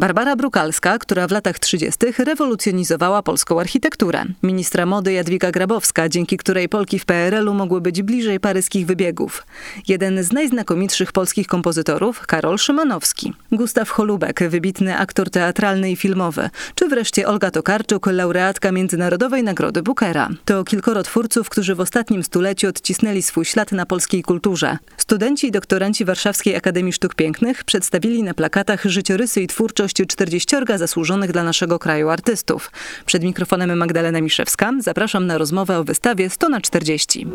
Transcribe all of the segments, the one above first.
Barbara Brukalska, która w latach 30. rewolucjonizowała polską architekturę. Ministra mody Jadwiga Grabowska, dzięki której Polki w PRL-u mogły być bliżej paryskich wybiegów. Jeden z najznakomitszych polskich kompozytorów, Karol Szymanowski. Gustaw Holubek, wybitny aktor teatralny i filmowy. Czy wreszcie Olga Tokarczuk, laureatka Międzynarodowej Nagrody Bookera. To kilkoro twórców, którzy w ostatnim stuleciu odcisnęli swój ślad na polskiej kulturze. Studenci i doktoranci Warszawskiej Akademii Sztuk Pięknych przedstawili na plakatach życiorysy i twórczość twórczość 40 zasłużonych dla naszego kraju artystów. Przed mikrofonem Magdalena Miszewska. Zapraszam na rozmowę o wystawie 100 na 40.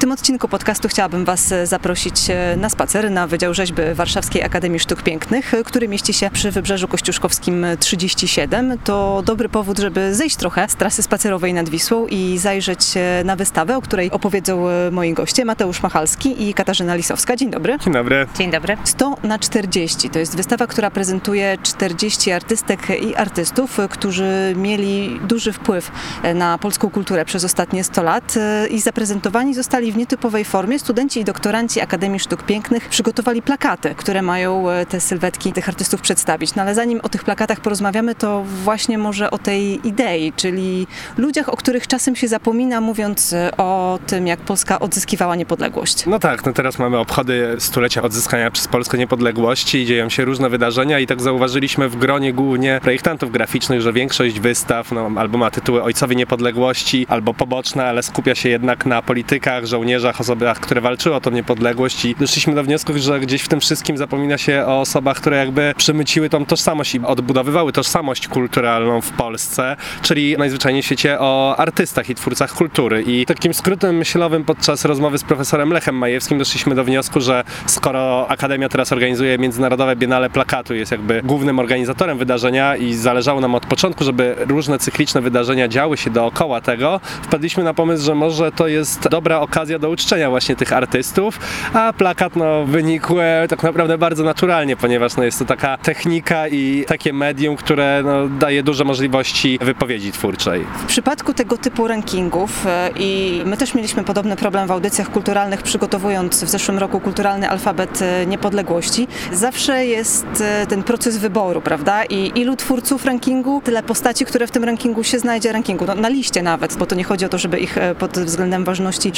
tym odcinku podcastu chciałabym Was e, zaprosić e, na spacer na Wydział Rzeźby Warszawskiej Akademii Sztuk Pięknych, e, który mieści się przy Wybrzeżu Kościuszkowskim 37. To dobry powód, żeby zejść trochę z trasy spacerowej nad Wisłą i zajrzeć na wystawę, o której opowiedzą moi goście Mateusz Machalski i Katarzyna Lisowska. Dzień dobry. Dzień dobry. Dzień dobry. 100 na 40 to jest wystawa, która prezentuje 40 artystek i artystów, którzy mieli duży wpływ na polską kulturę przez ostatnie 100 lat i zaprezentowani zostali w nietypowej formie studenci i doktoranci Akademii Sztuk Pięknych przygotowali plakaty, które mają e, te sylwetki tych artystów przedstawić. No ale zanim o tych plakatach porozmawiamy, to właśnie może o tej idei, czyli ludziach, o których czasem się zapomina, mówiąc e, o tym, jak Polska odzyskiwała niepodległość. No tak, no teraz mamy obchody stulecia odzyskania przez Polskę niepodległości dzieją się różne wydarzenia i tak zauważyliśmy w gronie głównie projektantów graficznych, że większość wystaw no, albo ma tytuły Ojcowie Niepodległości, albo poboczne, ale skupia się jednak na politykach, żołnierzach, żołnierzach, osobach, które walczyły o tą niepodległość i doszliśmy do wniosku, że gdzieś w tym wszystkim zapomina się o osobach, które jakby przemyciły tą tożsamość i odbudowywały tożsamość kulturalną w Polsce, czyli najzwyczajniej w świecie o artystach i twórcach kultury. I takim skrótem myślowym podczas rozmowy z profesorem Lechem Majewskim doszliśmy do wniosku, że skoro Akademia teraz organizuje Międzynarodowe Biennale Plakatu, jest jakby głównym organizatorem wydarzenia i zależało nam od początku, żeby różne cykliczne wydarzenia działy się dookoła tego, wpadliśmy na pomysł, że może to jest dobra okazja do uczczenia właśnie tych artystów, a plakat no, wynikł tak naprawdę bardzo naturalnie, ponieważ no, jest to taka technika i takie medium, które no, daje duże możliwości wypowiedzi twórczej. W przypadku tego typu rankingów e, i my też mieliśmy podobny problem w audycjach kulturalnych, przygotowując w zeszłym roku kulturalny alfabet e, niepodległości, zawsze jest e, ten proces wyboru, prawda? I ilu twórców rankingu, tyle postaci, które w tym rankingu się znajdzie, rankingu, no, na liście nawet, bo to nie chodzi o to, żeby ich pod względem ważności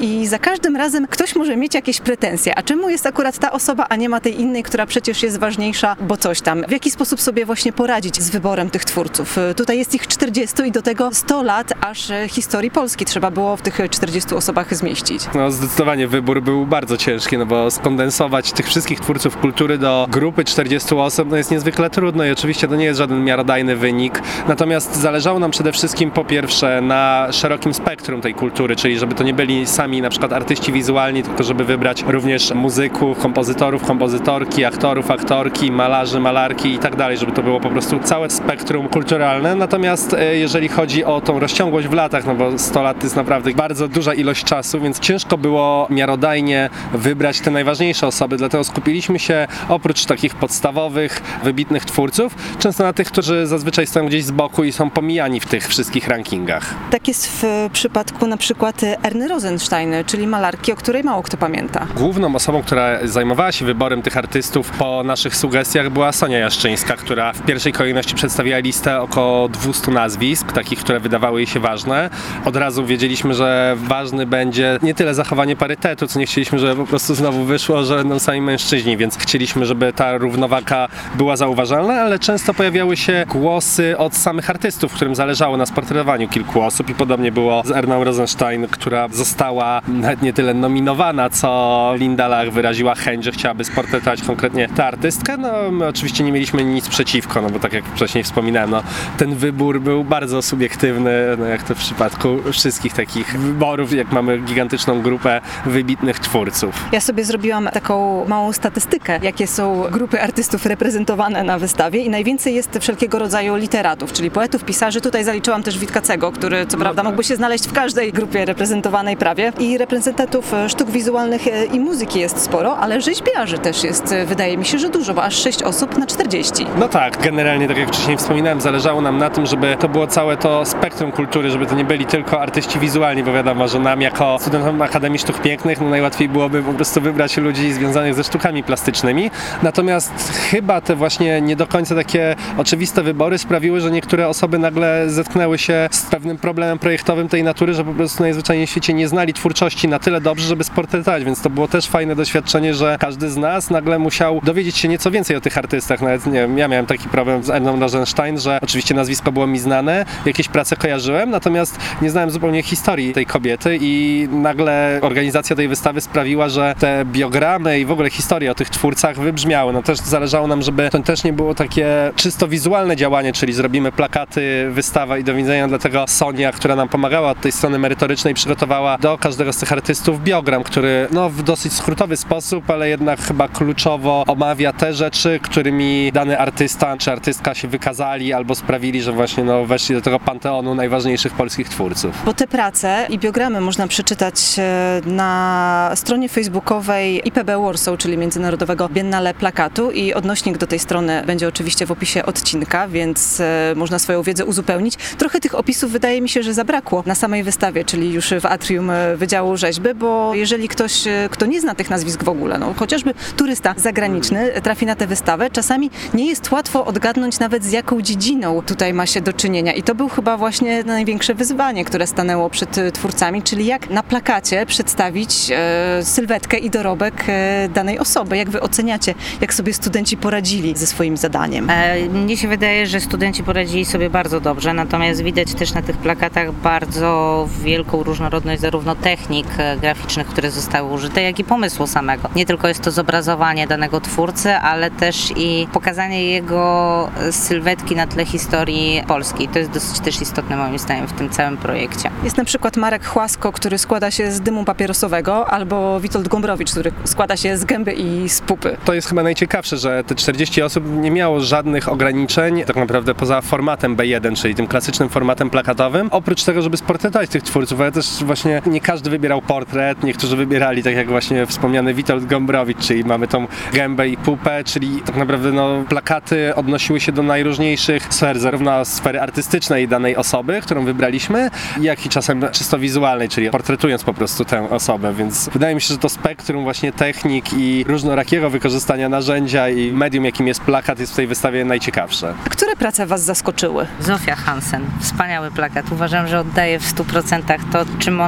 i za każdym razem ktoś może mieć jakieś pretensje. A czemu jest akurat ta osoba, a nie ma tej innej, która przecież jest ważniejsza, bo coś tam. W jaki sposób sobie właśnie poradzić z wyborem tych twórców? Tutaj jest ich 40 i do tego 100 lat aż historii Polski trzeba było w tych 40 osobach zmieścić. No zdecydowanie wybór był bardzo ciężki, no bo skondensować tych wszystkich twórców kultury do grupy 40 osób no jest niezwykle trudno i oczywiście to nie jest żaden miarodajny wynik. Natomiast zależało nam przede wszystkim po pierwsze na szerokim spektrum tej kultury, czyli żeby to nie byli sami na przykład artyści wizualni, tylko żeby wybrać również muzyków, kompozytorów, kompozytorki, aktorów, aktorki, malarzy, malarki i tak dalej, żeby to było po prostu całe spektrum kulturalne. Natomiast e, jeżeli chodzi o tą rozciągłość w latach, no bo 100 lat to jest naprawdę bardzo duża ilość czasu, więc ciężko było miarodajnie wybrać te najważniejsze osoby, dlatego skupiliśmy się oprócz takich podstawowych, wybitnych twórców, często na tych, którzy zazwyczaj stoją gdzieś z boku i są pomijani w tych wszystkich rankingach. Tak jest w przypadku na przykład Erny Rosenstein, czyli malarki, o której mało kto pamięta. Główną osobą, która zajmowała się wyborem tych artystów po naszych sugestiach była Sonia Jaszczyńska, która w pierwszej kolejności przedstawiła listę około 200 nazwisk, takich, które wydawały jej się ważne. Od razu wiedzieliśmy, że ważny będzie nie tyle zachowanie parytetu, co nie chcieliśmy, żeby po prostu znowu wyszło, że będą sami mężczyźni, więc chcieliśmy, żeby ta równowaga była zauważalna, ale często pojawiały się głosy od samych artystów, którym zależało na sportretowaniu kilku osób i podobnie było z Erną Rosenstein, która została nawet nie tyle nominowana, co Linda Lach wyraziła chęć, że chciałaby sportretować konkretnie tę artystkę. No my oczywiście nie mieliśmy nic przeciwko, no bo tak jak wcześniej wspominałem, no, ten wybór był bardzo subiektywny, no jak to w przypadku wszystkich takich wyborów, jak mamy gigantyczną grupę wybitnych twórców. Ja sobie zrobiłam taką małą statystykę, jakie są grupy artystów reprezentowane na wystawie i najwięcej jest wszelkiego rodzaju literatów, czyli poetów, pisarzy. Tutaj zaliczyłam też Witkacego, który co no prawda tak. mógłby się znaleźć w każdej grupie reprezentowanej umiarkowanej prawie i reprezentantów e, sztuk wizualnych e, i muzyki jest sporo, ale rzeźbiarzy też jest, e, wydaje mi się, że dużo, bo aż 6 osób na 40. No tak, generalnie, tak jak wcześniej wspominałem, zależało nam na tym, żeby to było całe to spektrum kultury, żeby to nie byli tylko artyści wizualni, bo wiadomo, że nam jako studentom Akademii Sztuk Pięknych no najłatwiej byłoby po prostu wybrać ludzi związanych ze sztukami plastycznymi. Natomiast chyba te właśnie nie do końca takie oczywiste wybory sprawiły, że niektóre osoby nagle zetknęły się z pewnym problemem projektowym tej natury, że po prostu najzwyczajniej świecie nie znali twórczości na tyle dobrze, żeby sportretować, więc to było też fajne doświadczenie, że każdy z nas nagle musiał dowiedzieć się nieco więcej o tych artystach. Nawet nie wiem, ja miałem taki problem z Erną Rosenstein, że oczywiście nazwisko było mi znane, jakieś prace kojarzyłem, natomiast nie znałem zupełnie historii tej kobiety i nagle organizacja tej wystawy sprawiła, że te biogramy i w ogóle historie o tych twórcach wybrzmiały. No też zależało nam, żeby to też nie było takie czysto wizualne działanie, czyli zrobimy plakaty, wystawa i do widzenia, dlatego Sonia, która nam pomagała od tej strony merytorycznej, przygotowała do każdego z tych artystów biogram, który no, w dosyć skrótowy sposób, ale jednak chyba kluczowo omawia te rzeczy, którymi dany artysta czy artystka się wykazali albo sprawili, że właśnie no, weszli do tego panteonu najważniejszych polskich twórców. Bo te prace i biogramy można przeczytać e, na stronie facebookowej IPB Warsaw, czyli Międzynarodowego Biennale Plakatu i odnośnik do tej strony będzie oczywiście w opisie odcinka, więc e, można swoją wiedzę uzupełnić. Trochę tych opisów wydaje mi się, że zabrakło na samej wystawie, czyli już w atrium e, Wydziału Rzeźby, bo jeżeli ktoś, e, kto nie zna tych nazwisk w ogóle, no chociażby turysta zagraniczny e, trafi na tę wystawę, czasami nie jest łatwo odgadnąć nawet z jaką dziedziną tutaj ma się do czynienia i to był chyba właśnie największe wyzwanie, które stanęło przed twórcami, czyli jak na plakacie przedstawić e, sylwetkę i dorobek e, danej osoby. Jak wy oceniacie, jak sobie studenci poradzili ze swoim zadaniem? E, Mnie się wydaje, że studenci poradzili sobie bardzo dobrze, natomiast widać też na tych plakatach bardzo wielką różnorodność zarówno technik e, graficznych, które zostały użyte, jak i pomysłu samego. Nie tylko jest to zobrazowanie danego twórcy, ale też i pokazanie jego e, sylwetki na tle historii Polski. To jest dosyć też istotne moim zdaniem w tym całym projekcie. Jest na przykład Marek Chłasko, który składa się z dymu papierosowego, albo Witold Gombrowicz, który składa się z gęby i z pupy. To jest chyba najciekawsze, że te 40 osób nie miało żadnych ograniczeń, tak naprawdę poza formatem B1, czyli tym klasycznym formatem plakatowym, oprócz tego, żeby sportretować tych twórców, ale też właśnie nie każdy wybierał portret, niektórzy wybierali, tak jak właśnie wspomniany Witold Gombrowicz, czyli mamy tą gębę i pupę, czyli tak naprawdę no, plakaty odnosiły się do najróżniejszych sfer, zarówno sfery artystycznej danej osoby, którą wybraliśmy, jak i czasem czysto wizualnej, czyli portretując po prostu tę osobę, więc wydaje mi się, że to spektrum właśnie technik i różnorakiego wykorzystania narzędzia i medium, jakim jest plakat, jest w tej wystawie najciekawsze. Które prace was zaskoczyły? Zofia Hansen, wspaniały plakat. Uważam, że oddaje w 100% to, czym ona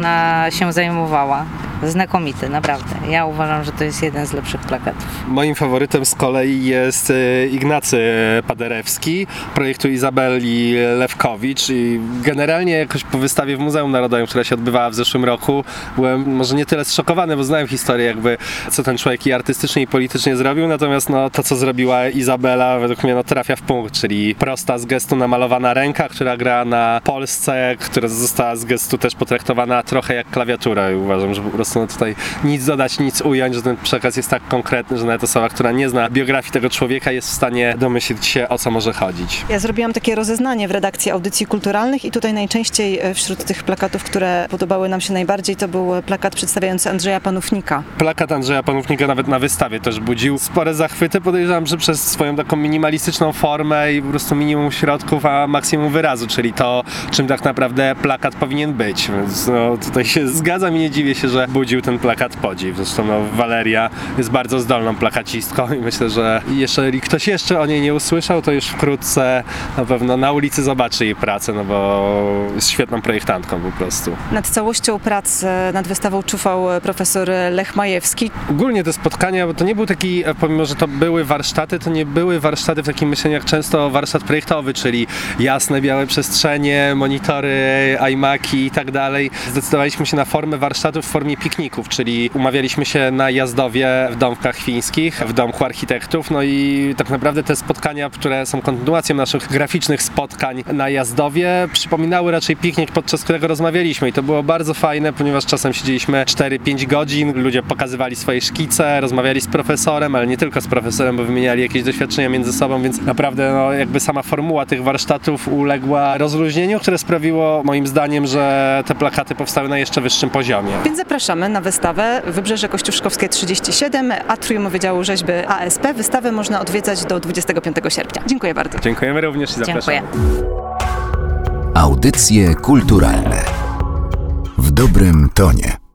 się zajmowała. Znakomity, naprawdę. Ja uważam, że to jest jeden z lepszych plakatów. Moim faworytem z kolei jest e, Ignacy Paderewski, projektu Izabeli Lewkowicz i generalnie jakoś po wystawie w Muzeum Narodowym, która się odbywała w zeszłym roku, byłem może nie tyle zszokowany, bo znałem historię jakby, co ten człowiek i artystycznie i politycznie zrobił, natomiast no, to, co zrobiła Izabela, według mnie no, trafia w punkt, czyli prosta z gestu namalowana ręka, która gra na Polsce, która została z gestu też potraktowana trochę jak klawiatura i uważam, że po prostu no, tutaj nic dodać, nic ująć, że ten przekaz jest tak konkretny, że nawet osoba, która nie zna biografii tego człowieka jest w stanie domyślić się, o co może chodzić. Ja zrobiłam takie rozeznanie w redakcji audycji kulturalnych i tutaj najczęściej e, wśród tych plakatów, które podobały nam się najbardziej, to był plakat przedstawiający Andrzeja Panównika. Plakat Andrzeja Panównika nawet na wystawie też budził spore zachwyty. Podejrzewam, że przez swoją taką minimalistyczną formę i po prostu minimum środków, a maksimum wyrazu, czyli to, czym tak naprawdę plakat powinien być. Więc no, tutaj się zgadzam i nie dziwię się, że budził ten plakat podziw. Zresztą no, Waleria jest bardzo zdolną plakacistką i myślę, że jeżeli ktoś jeszcze o niej nie usłyszał, to już wkrótce na pewno na ulicy zobaczy jej pracę, no bo jest świetną projektantką po prostu. Nad całością prac e, nad wystawą czuwał e, profesor Lech Majewski. Ogólnie te spotkania, bo to nie był taki, e, pomimo że to były warsztaty, to nie były warsztaty w takim myśleniu jak często warsztat projektowy, czyli jasne, białe przestrzenie, monitory, iMaki i tak dalej. Zdecydowaliśmy się na formę warsztatu w formie pikników, czyli umawialiśmy się na Jazdowie w domkach fińskich, w Domku Architektów, no i tak naprawdę te spotkania, które są kontynuacją naszych graficznych spotkań na Jazdowie, przypominały raczej piknik, podczas którego rozmawialiśmy i to było bardzo fajne, ponieważ czasem siedzieliśmy 4-5 godzin, ludzie pokazywali swoje szkice, rozmawiali z profesorem, ale nie tylko z profesorem, bo wymieniali jakieś doświadczenia między sobą, więc naprawdę no, jakby sama formuła tych warsztatów uległa rozluźnieniu, które sprawiło moim zdaniem, że te plakaty powstały na jeszcze wyższym poziomie. Więc zapraszamy na wystawę Wybrzeże Kościuszkowskie 37, Atrium Wydziału Rzeźby ASP. Wystawę można odwiedzać do 25 sierpnia. Dziękuję bardzo. Dziękujemy również i zapraszamy. Dziękuję. Audycje kulturalne w dobrym tonie.